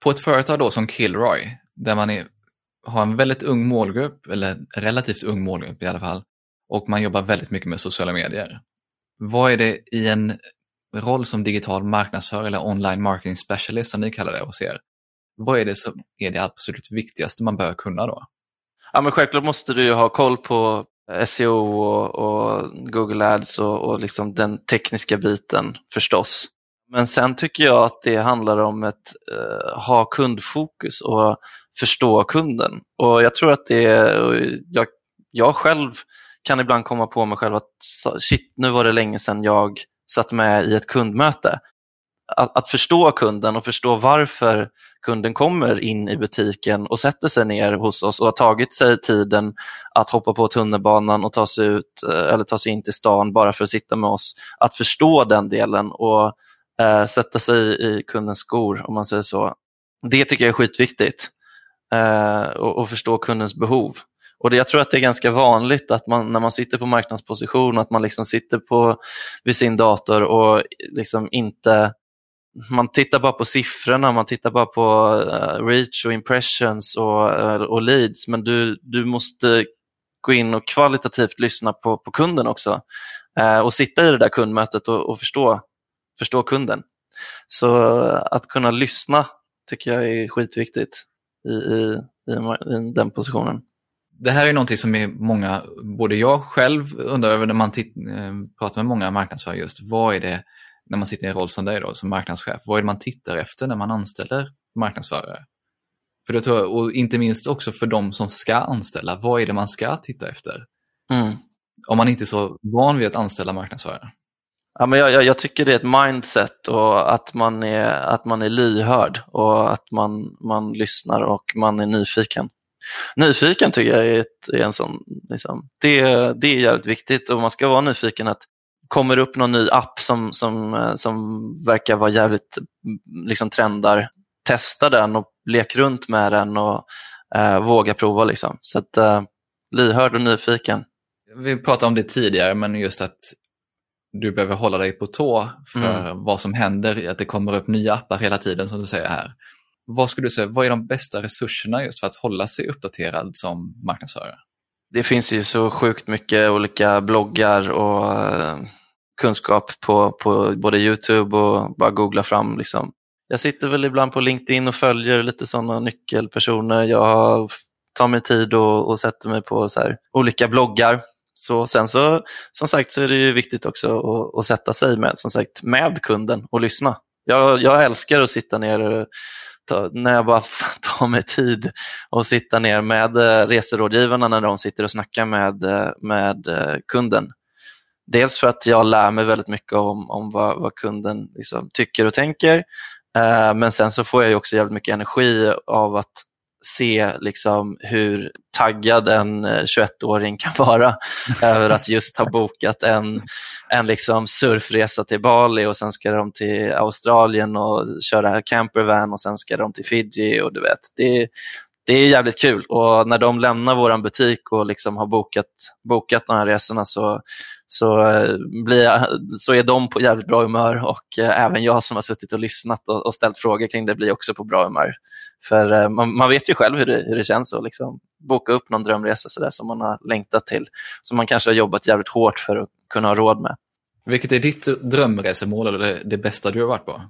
På ett företag då som Kilroy, där man är, har en väldigt ung målgrupp, eller relativt ung målgrupp i alla fall, och man jobbar väldigt mycket med sociala medier. Vad är det i en roll som digital marknadsförare eller online marketing specialist som ni kallar det hos er? Vad är det som är det absolut viktigaste man bör kunna då? Ja, men självklart måste du ha koll på eh, SEO och, och Google Ads och, och liksom den tekniska biten förstås. Men sen tycker jag att det handlar om att eh, ha kundfokus och förstå kunden. Och jag tror att det är, jag, jag själv kan ibland komma på mig själv att shit, nu var det länge sedan jag satt med i ett kundmöte. Att, att, förstå kunden och förstå varför kunden kommer in i butiken och sätter sig ner hos oss och har tagit sig tiden att hoppa på tunnelbanan och ta sig, ut, eh, eller ta sig in till stan bara för att sitta med oss. Att förstå den delen och eh, sätta sig i kundens skor om man säger så. Det tycker jag är skitviktigt. Eh, och, och förstå kundens behov. Och det, jag tror att det är ganska vanligt att man när man sitter på marknadsposition att man liksom sitter på, vid sin dator och liksom inte man tittar bara på siffrorna, man tittar bara på uh, reach och impressions och, uh, och leads men du, du måste gå in och kvalitativt lyssna på, på kunden också uh, och sitta i det där kundmötet och, och förstå, förstå kunden. Så att kunna lyssna tycker jag är skitviktigt i, i, i, i den positionen det här är någonting som är många, både jag själv undrar över när man eh, pratar med många marknadsförare just, vad är det när man sitter i en roll som dig då, som marknadschef, vad är det man tittar efter när man anställer marknadsförare? För det tror jag, och inte minst också för de som ska anställa, vad är det man ska titta efter? Mm. Om man inte är så van vid att anställa marknadsförare. Ja, men jag, jag, jag, tycker det är ett mindset och att man är, att man är lyhörd och att man, man lyssnar och man är nyfiken. Nyfiken tycker jag är, ett, är en sån, liksom, det, det är jävligt viktigt och man ska vara nyfiken att kommer upp någon ny app som, som, eh, som verkar vara jävligt mm, liksom, trendar, testa den och lek runt med den och eh, våga prova. Liksom. Så att, eh, lyhörd och nyfiken. Vi pratade om det tidigare, men just att du behöver hålla dig på tå för mm. vad som händer, att det kommer upp nya appar hela tiden som du säger här. Vad skulle du säga, vad är de bästa resurserna just för att hålla sig uppdaterad som marknadsförare? Det finns ju så sjukt mycket olika bloggar och eh, kunskap på, på både Youtube och bara googla fram. Liksom. Jag sitter väl ibland på LinkedIn och följer lite sådana nyckelpersoner. Jag tar mig tid och, och sätter mig på så här, olika bloggar. Så sen så, som sagt så är det ju viktigt också att, att sätta sig med, som sagt, med kunden och lyssna. Jag, jag älskar att sitta ner ta, när jag bara tar mig tid och sitta ner med eh, reserådgivarna när de sitter och snackar med, eh, med eh, kunden. Dels för att jag lär mig väldigt mycket om, om vad, vad kunden liksom tycker och tänker. Men sen så får jag också jävligt mycket energi av att se liksom hur taggad en 21-åring kan vara över att just ha bokat en, en liksom surfresa till Bali och sen ska de till Australien och köra campervan och sen ska de till Fiji och du vet, det, det är jävligt kul. Och när de lämnar vår butik och liksom har bokat, bokat de här resorna så, så, eh, blir, så är de på jävligt bra humör och eh, även jag som har suttit och lyssnat och, och ställt frågor kring det blir också på bra humör. För eh, man, man, vet ju själv hur det, hur det känns att liksom boka upp någon drömresa så där, som man har längtat till, som man kanske har jobbat jävligt hårt för att kunna ha råd med. Vilket är ditt drömresemål eller det, det bästa du har varit på?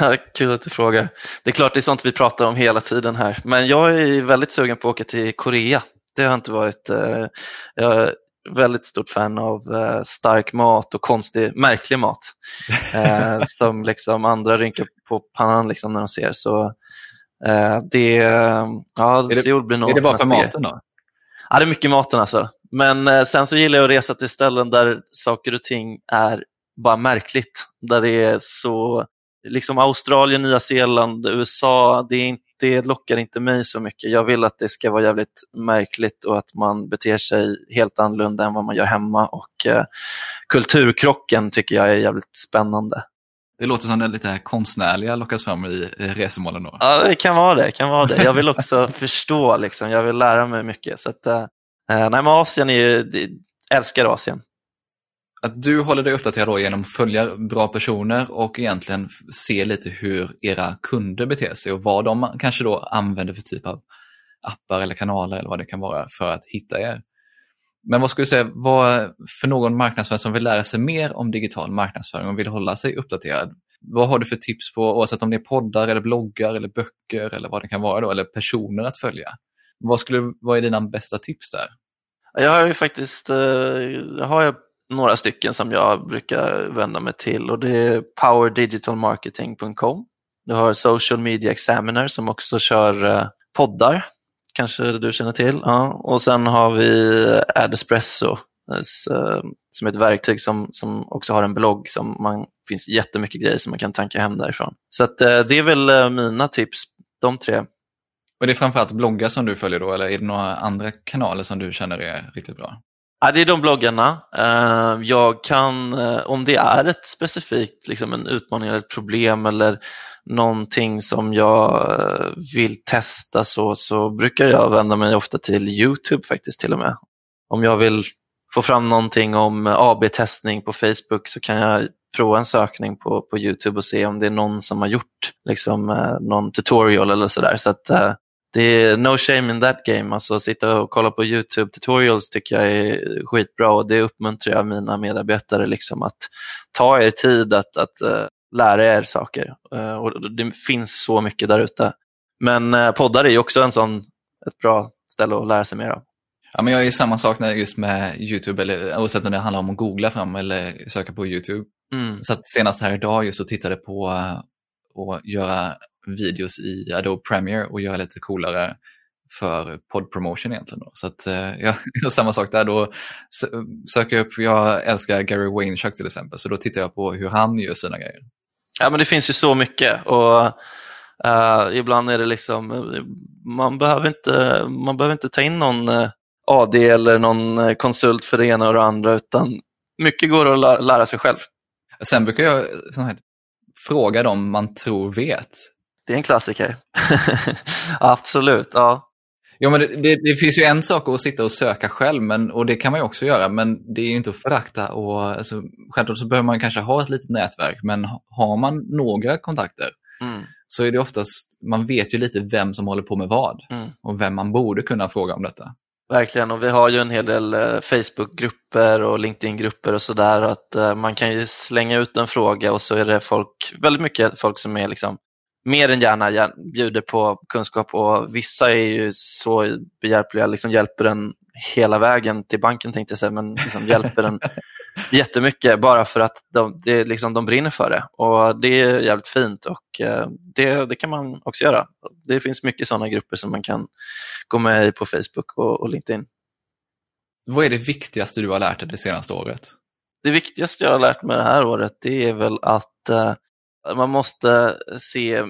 Kul att du frågar. Det är klart det är sånt vi pratar om hela tiden här, men jag är väldigt sugen på att åka till Korea. Det har inte varit... Eh, jag väldigt stort fan av eh, stark mat och konstig, märklig mat. Eh, som liksom andra rynkar på pannan liksom när de ser. Så Eh, det, ja, är det, blir nog är det bara för maten då? Ja, det är mycket maten alltså. Men eh, sen så gillar jag att resa till ställen där saker och ting är bara märkligt. Där det är så, liksom Australien, Nya Zeeland, USA, det, är inte, det lockar inte mig så mycket. Jag vill att det ska vara jävligt märkligt och att man beter sig helt annorlunda än vad man gör hemma. Och eh, Kulturkrocken tycker jag är jävligt spännande. Det låter som det lite konstnärliga lockas fram i resemålen då. Ja, det kan vara det. Kan vara det. Jag vill också förstå, liksom. jag vill lära mig mycket. Så att, äh, nej, men Asien är ju, älskar Asien. Att du håller dig uppdaterad då genom att följa bra personer och egentligen se lite hur era kunder beter sig och vad de kanske då använder för typ av appar eller kanaler eller vad det kan vara för att hitta er. Men vad skulle du säga, vad för någon marknadsförare som vill lära sig mer om digital marknadsföring och vill hålla sig uppdaterad? Vad har du för tips på, oavsett om det är poddar eller bloggar eller böcker eller vad det kan vara då, eller personer att följa? Vad, skulle, vad är dina bästa tips där? Jag har ju faktiskt eh, jag har några stycken som jag brukar vända mig till och det är powerdigitalmarketing.com. Du har Social Media Examiner som också kör eh, poddar kanske du känner till. Ja. Och sen har vi Adespresso eh, som är ett verktyg som, som också har en blogg som man finns jättemycket grejer som man kan tanka hem därifrån. Så att, eh, det är väl mina tips, de tre. Och det är framförallt bloggar som du följer då eller är det några andra kanaler som du känner är riktigt bra? Ja, det är de bloggarna. Eh, jag kan, eh, om det är ett specifikt, liksom en utmaning eller ett problem eller någonting som jag eh, vill testa så, så brukar jag vända mig ofta till Youtube faktiskt till och med. Om jag vill få fram någonting om AB-testning på Facebook så kan jag prova en sökning på, på Youtube och se om det är någon som har gjort liksom, någon tutorial eller sådär. Så att, det är no shame in that game. Alltså att sitta och kolla på Youtube tutorials tycker jag är skitbra och det uppmuntrar jag mina medarbetare liksom att ta er tid att, att uh, lära er saker. Eh, och det finns så mycket där ute. Men eh, poddar är ju också en sån, ett bra ställe att lära sig mer av. Ja, men jag är samma sak när just med YouTube, eller oavsett om det handlar om att googla fram eller söka på YouTube. Mm. Så senast här idag just och tittade på att göra videos i Adobe Premiere och göra lite coolare för poddpromotion egentligen. Då. Så att, eh, jag gör samma sak där. Då söker jag upp, jag älskar Gary Vaynerchuk till exempel, så då tittar jag på hur han gör sina grejer. Ja, men det finns ju så mycket och uh, ibland är det liksom, man behöver inte, man behöver inte ta in någon eh, AD eller någon konsult för det ena och det andra, utan mycket går att lära, lära sig själv. Sen brukar jag här, fråga dem man tror vet. Det är en klassiker. Absolut, ja. Ja, men det, det, det, finns ju en sak att sitta och söka själv, men, och det kan man ju också göra, men det är ju inte att förakta. Och, alltså, självklart så behöver man kanske ha ett litet nätverk, men har man några kontakter mm. så är det oftast, man vet ju lite vem som håller på med vad mm. och vem man borde kunna fråga om detta. Verkligen, och vi har ju en hel del eh, Facebookgrupper och LinkedIn-grupper och sådär. Att uh, man kan ju slänga ut en fråga och så är det folk, väldigt mycket folk som är liksom mer än gärna bjuder på kunskap och vissa är ju så behjälpliga, liksom hjälper en hela vägen till banken tänkte jag säga, men liksom hjälper en jättemycket bara för att de, det, liksom, de brinner för det. Och Det är jävligt fint och eh, det, det kan man också göra. Det finns mycket sådana grupper som man kan gå med i på Facebook och, och LinkedIn. Vad är det viktigaste du har lärt dig det senaste året? Det viktigaste jag har lärt mig det här året det är väl att eh, man måste se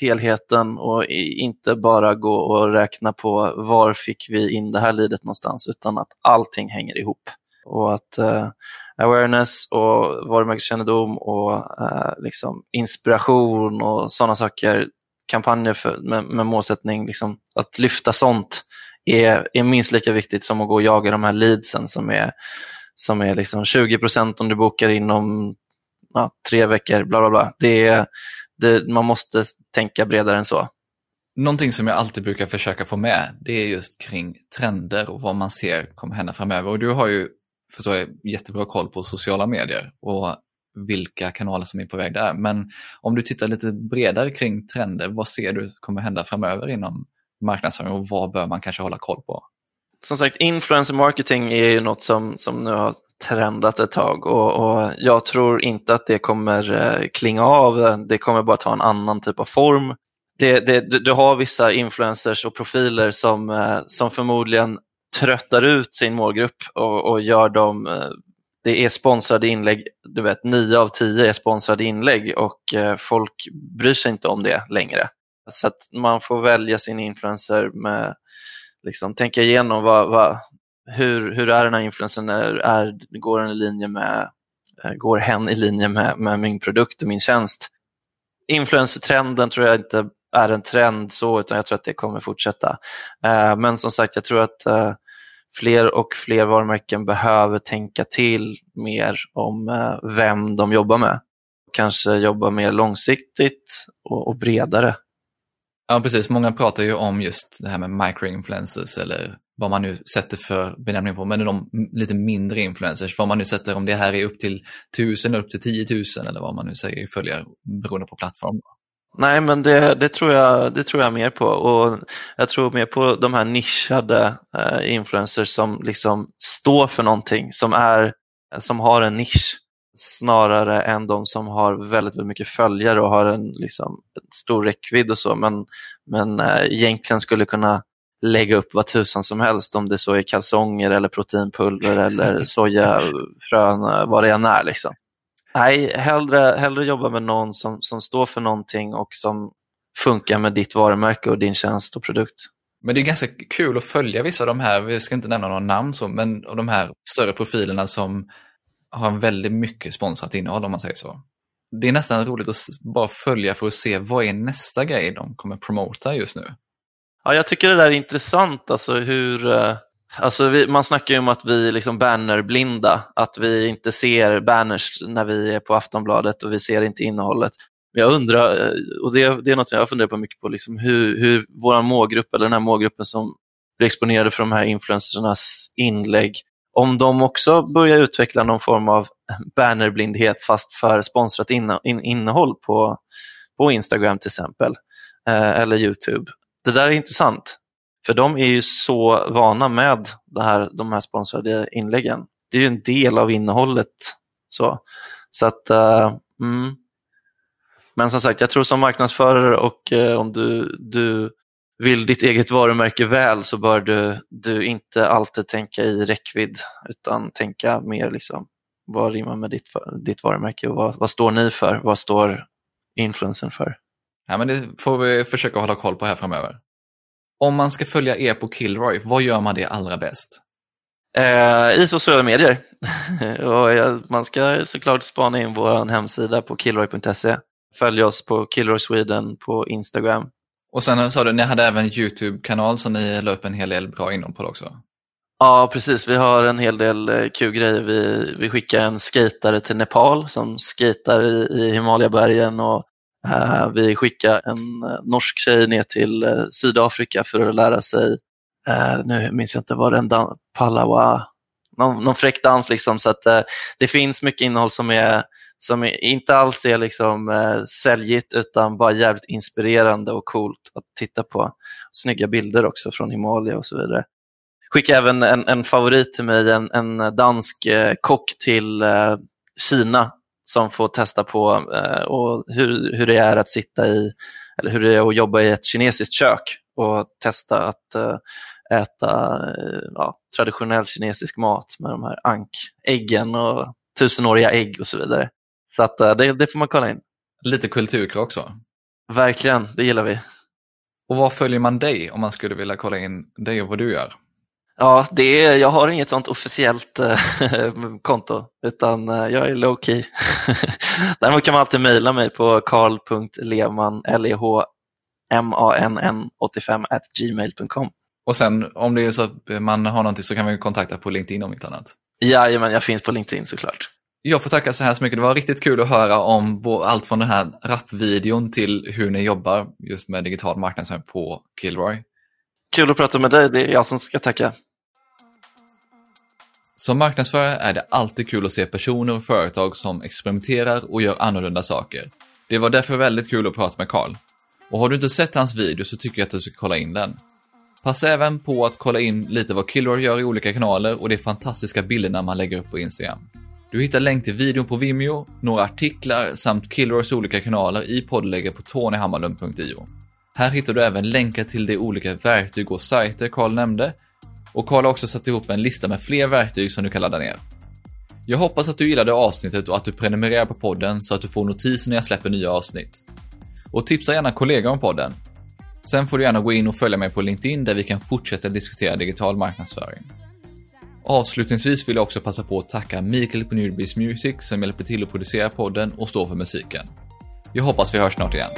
helheten och inte bara gå och räkna på var fick vi in det här lidet någonstans utan att allting hänger ihop. Och att uh, awareness och varumärkeskännedom och uh, liksom inspiration och sådana saker, kampanjer för, med, med målsättning, liksom, att lyfta sånt är, är minst lika viktigt som att gå och jaga de här leadsen som är som är liksom 20 procent om du bokar inom ja, tre veckor, bla bla bla. Det, det, man måste tänka bredare än så. Någonting som jag alltid brukar försöka få med, det är just kring trender och vad man ser kommer hända framöver. Och du har ju, förstår jag, jättebra koll på sociala medier och vilka kanaler som är på väg där. Men om du tittar lite bredare kring trender, vad ser du kommer hända framöver inom marknadsföring och vad bör man kanske hålla koll på? Som sagt, influencer marketing är ju något som, som nu har trendat ett tag och, och jag tror inte att det kommer eh, klinga av. Det kommer bara ta en annan typ av form. Det, det, du, du har vissa influencers och profiler som, eh, som förmodligen tröttar ut sin målgrupp och, och gör dem eh, det är sponsrade inlägg, du vet 9 av 10 är sponsrade inlägg och folk bryr sig inte om det längre. Så att man får välja sin influencer med, liksom, tänka igenom vad, vad, hur, hur är den här influensen, är, är, går den i linje med, eh, går hen i linje med, med min produkt och min tjänst? Influencertrenden tror jag inte är en trend så, utan jag tror att det kommer fortsätta. Eh, men som sagt, jag tror att eh, fler och fler varumärken behöver tänka till mer om eh, vem de jobbar med. Kanske jobba mer långsiktigt och, och bredare. Ja, precis. Många pratar ju om just det här med microinfluencers eller vad man nu sätter för benämning på, men de lite mindre influencers, vad man nu sätter, om det här är upp till 1000, upp till 10 000 eller vad man nu säger följer beroende på plattform. Nej, men det, det, tror jag, det tror jag mer på. Och jag tror mer på de här nischade eh, influencers som liksom står för någonting, som, är, som har en nisch snarare än de som har väldigt, väldigt mycket följare och har en, liksom, stor räckvidd och så, men, men eh, egentligen skulle kunna lägga upp vad tusan som helst, om det så är kalsonger eller proteinpulver eller sojafrön, vad det än är. Liksom. Nej, hellre, hellre jobba med någon som, som står för någonting och som funkar med ditt varumärke och din tjänst och produkt. Men det är ganska kul att följa vissa av de här, vi ska inte nämna några namn, så, men av de här större profilerna som har väldigt mycket sponsrat innehåll om man säger så. Det är nästan roligt att bara följa för att se vad är nästa grej de kommer promota just nu. Ja, jag tycker det där är intressant, alltså hur eh, Alltså vi, man snackar ju om att vi är liksom bannerblinda, att vi inte ser banners när vi är på Aftonbladet och vi ser inte innehållet. Men jag undrar, eh, och det, det är något jag funderar på mycket på, liksom hur, hur vår målgrupp, eller den här målgruppen som blir exponerade för de här influencernas inlägg, om de också börjar utveckla någon form av bannerblindhet fast för sponsrat innehåll på, på Instagram till exempel, eh, eller Youtube, det där är intressant. För de är ju så vana med det här, de här sponsrade inläggen. Det är ju en del av innehållet. Så, så att, uh, mm. Men som sagt, jag tror som marknadsförare och uh, om du, du vill ditt eget varumärke väl så bör du, du inte alltid tänka i räckvidd utan tänka mer liksom, vad rimmar med ditt, ditt varumärke och vad, vad står ni för? Vad står influensen för? Ja, men det får vi försöka hålla koll på här framöver. Om man ska följa er på Killroy, vad gör man det allra bäst? Eh, I sociala medier. och man ska såklart spana in vår hemsida på killroy.se. Följ oss på Killroy Sweden på Instagram. Och sen sa du, ni hade även YouTube-kanal som ni la upp en hel del bra innehåll på också. Ja, precis. Vi har en hel del eh, kul grejer. Vi, vi skickar en skatare till Nepal som skatar i, i Himalayabergen och Eh, vi skickade en eh, norsk tjej ner till uh, Sydafrika för att lära sig, nu minns jag inte vad den dan- Palawa, någon, någon fräck dans liksom. Så att det finns mycket innehåll som, är, som är, inte alls är liksom uh, säljigt utan bara jävligt inspirerande och coolt att titta på. Snygga bilder också från Himalaya och så vidare. Skicka även en, en favorit till mig, en, en dansk kock till Kina som får testa på eh, och hur, hur det är att sitta i, eller hur det är att jobba i ett kinesiskt kök och testa att eh, äta eh, ja, traditionell kinesisk mat med de här ankäggen och tusenåriga ägg och så vidare. Så att, det, det får man kolla in. Lite kulturkrock också. Verkligen, det gillar vi. Och var följer man dig om man skulle vilja kolla in dig och vad du gör? Ja, det är, jag har inget sånt officiellt äh, konto utan äh, jag är low key. Däremot kan man alltid mejla mig på karl.lehmann, l e h m a n n 85 at gmail.com. Och sen om det är så att man har någonting så kan man kontakta på LinkedIn om inte annat. Jajamän, jag finns på LinkedIn såklart. Jag får tacka så här så mycket. Det var riktigt kul att höra om allt från den här rapvideon till hur ni jobbar just med digital marknadsföring på Kilroy. Kul att prata med dig, det är jag som ska tacka. Som marknadsförare är det alltid kul att se personer och företag som experimenterar och gör annorlunda saker. Det var därför väldigt kul att prata med Carl. Och har du inte sett hans video så tycker jag att du ska kolla in den. Passa även på att kolla in lite vad Kilroy gör i olika kanaler och de fantastiska bilderna man lägger upp på Instagram. Du hittar länk till videon på Vimeo, några artiklar samt Kilroys olika kanaler i poddlägget på tonyhammarlund.io. Här hittar du även länkar till de olika verktyg och sajter Carl nämnde och Karl har också satt ihop en lista med fler verktyg som du kan ladda ner. Jag hoppas att du gillade avsnittet och att du prenumererar på podden så att du får notiser när jag släpper nya avsnitt. Och tipsa gärna kollegor om podden. Sen får du gärna gå in och följa mig på LinkedIn där vi kan fortsätta diskutera digital marknadsföring. Avslutningsvis vill jag också passa på att tacka Mikael på Newbies Music som hjälper till att producera podden och stå för musiken. Jag hoppas vi hörs snart igen.